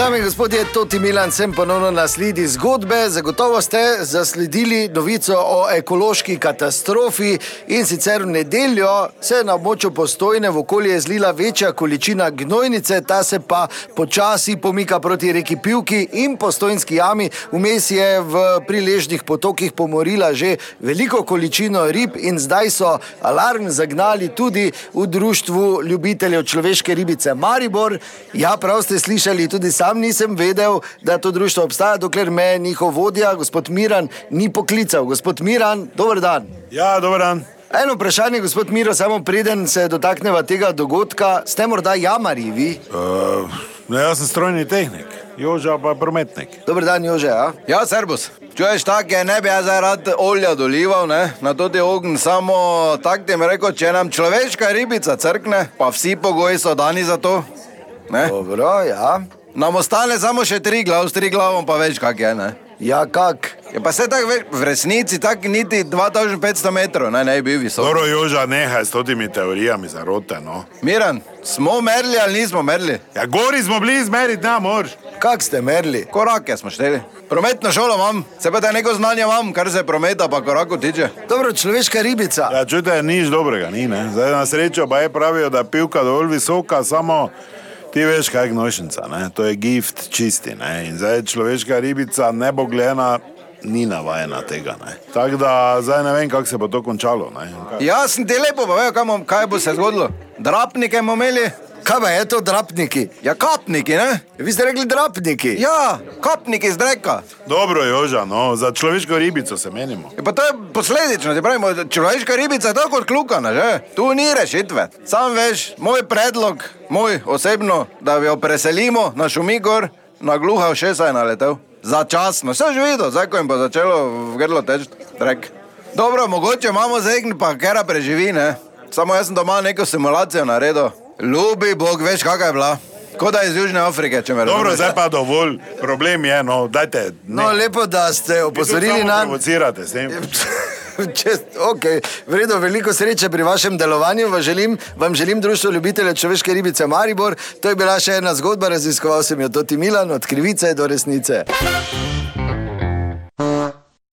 Dame in gospodje, Toti Milan, sem ponovno na sledi zgodbe. Zagotovo ste zasledili novico o ekološki katastrofi in sicer v nedeljo se je na območju postojne v okolje zlila večja količina gnojnice, ta se pa počasi pomika proti reki Pivki in postojnski jami. Vmes je v priležnih potokih pomorila že veliko količino rib in zdaj so alarm zagnali tudi v društvu ljubiteljev človeške ribice Maribor. Ja, prav ste slišali, tudi sam nisem vedel, da to društvo obstaja, dokler me njihov vodja, gospod Miran, ni poklical. Gospod Miran, dober dan. Ja, dober dan. Eno vprašanje, gospod Miro, samo preden se dotakneva tega dogodka, ste morda jamari vi? Uh, no, jaz sem strojni tehnik, Joža pa prometnik. Dober dan, Jože. Ja? Ja, servus. Čuješ, tako je, ne bi jaz rad olja dolival, ne? na to je ogen, samo tako ti je rekel, če nam človeška ribica crkne, pa vsi pogoji so dani za to. Ne? Dobro, ja. Nam ostane samo še tri glav, s tri glavom pa več kak je, ne? Ja, kak? Je pa se tako ve- v resnici, tako niti 2500 metrov, ne, ne bi bil visok. Dobro, Joža, nehaj s totimi teorijami zarote, no. Miran, smo merili ali nismo merili? Ja, gori smo bili izmeriti, ne moreš. Kak ste merili? Korake smo šteli. Prometno šolo imam, se pa da neko znanje imam, kar se prometa pa koraku tiče. Dobro, človeška ribica. Ja, čujte, nič dobrega, ni, ne. Zdaj na srečo pa je pravijo, da je pivka dovolj visoka, samo ti veš, kaj je gnošnica, ne. To je gift čisti, ne. In zdaj človeška ribica nebogljena ni navajena tega, ne. Tako da zdaj ne vem, kako se bo to končalo, ne. Jaz sem ti lepo povedal, kaj, bom- kaj bo se zgodilo. Drapnike bomo imeli, Kaj pa je to drapniki? ja kapniki, ne? Vi ste rekli drapniki. Ja, kapniki iz dreka. Dobro, Joža, no, za človeško ribico se menimo. Ja, pa to je posledično, ti pravimo, človeška ribica je tako kot klukana, že? Tu ni rešitve. Sam veš, moj predlog, moj osebno, da jo preselimo na Šumigor, na gluha všesa je naletel. Začasno, vse že videl, zdaj ko jim bo začelo v grlo teči, drek. Dobro, mogoče imamo zegn, pa kera preživi, ne? Samo jaz sem doma neko simulacijo naredil. Ljubi Bog, veš, kakšna je bila. Kot da je iz Južne Afrike, če me razumeš. Dobro, zdaj pa dovolj, problem je, no, dajte. Ne. No, lepo, da ste opozorili na. Provocirate s tem. Čest, okay. Vredo, veliko sreče pri vašem delovanju. Vam želim, vam želim Društvo ljubiteljev človeške ribice Maribor. To je bila še ena zgodba, raziskoval sem jo Toti Milan, od krivice do resnice.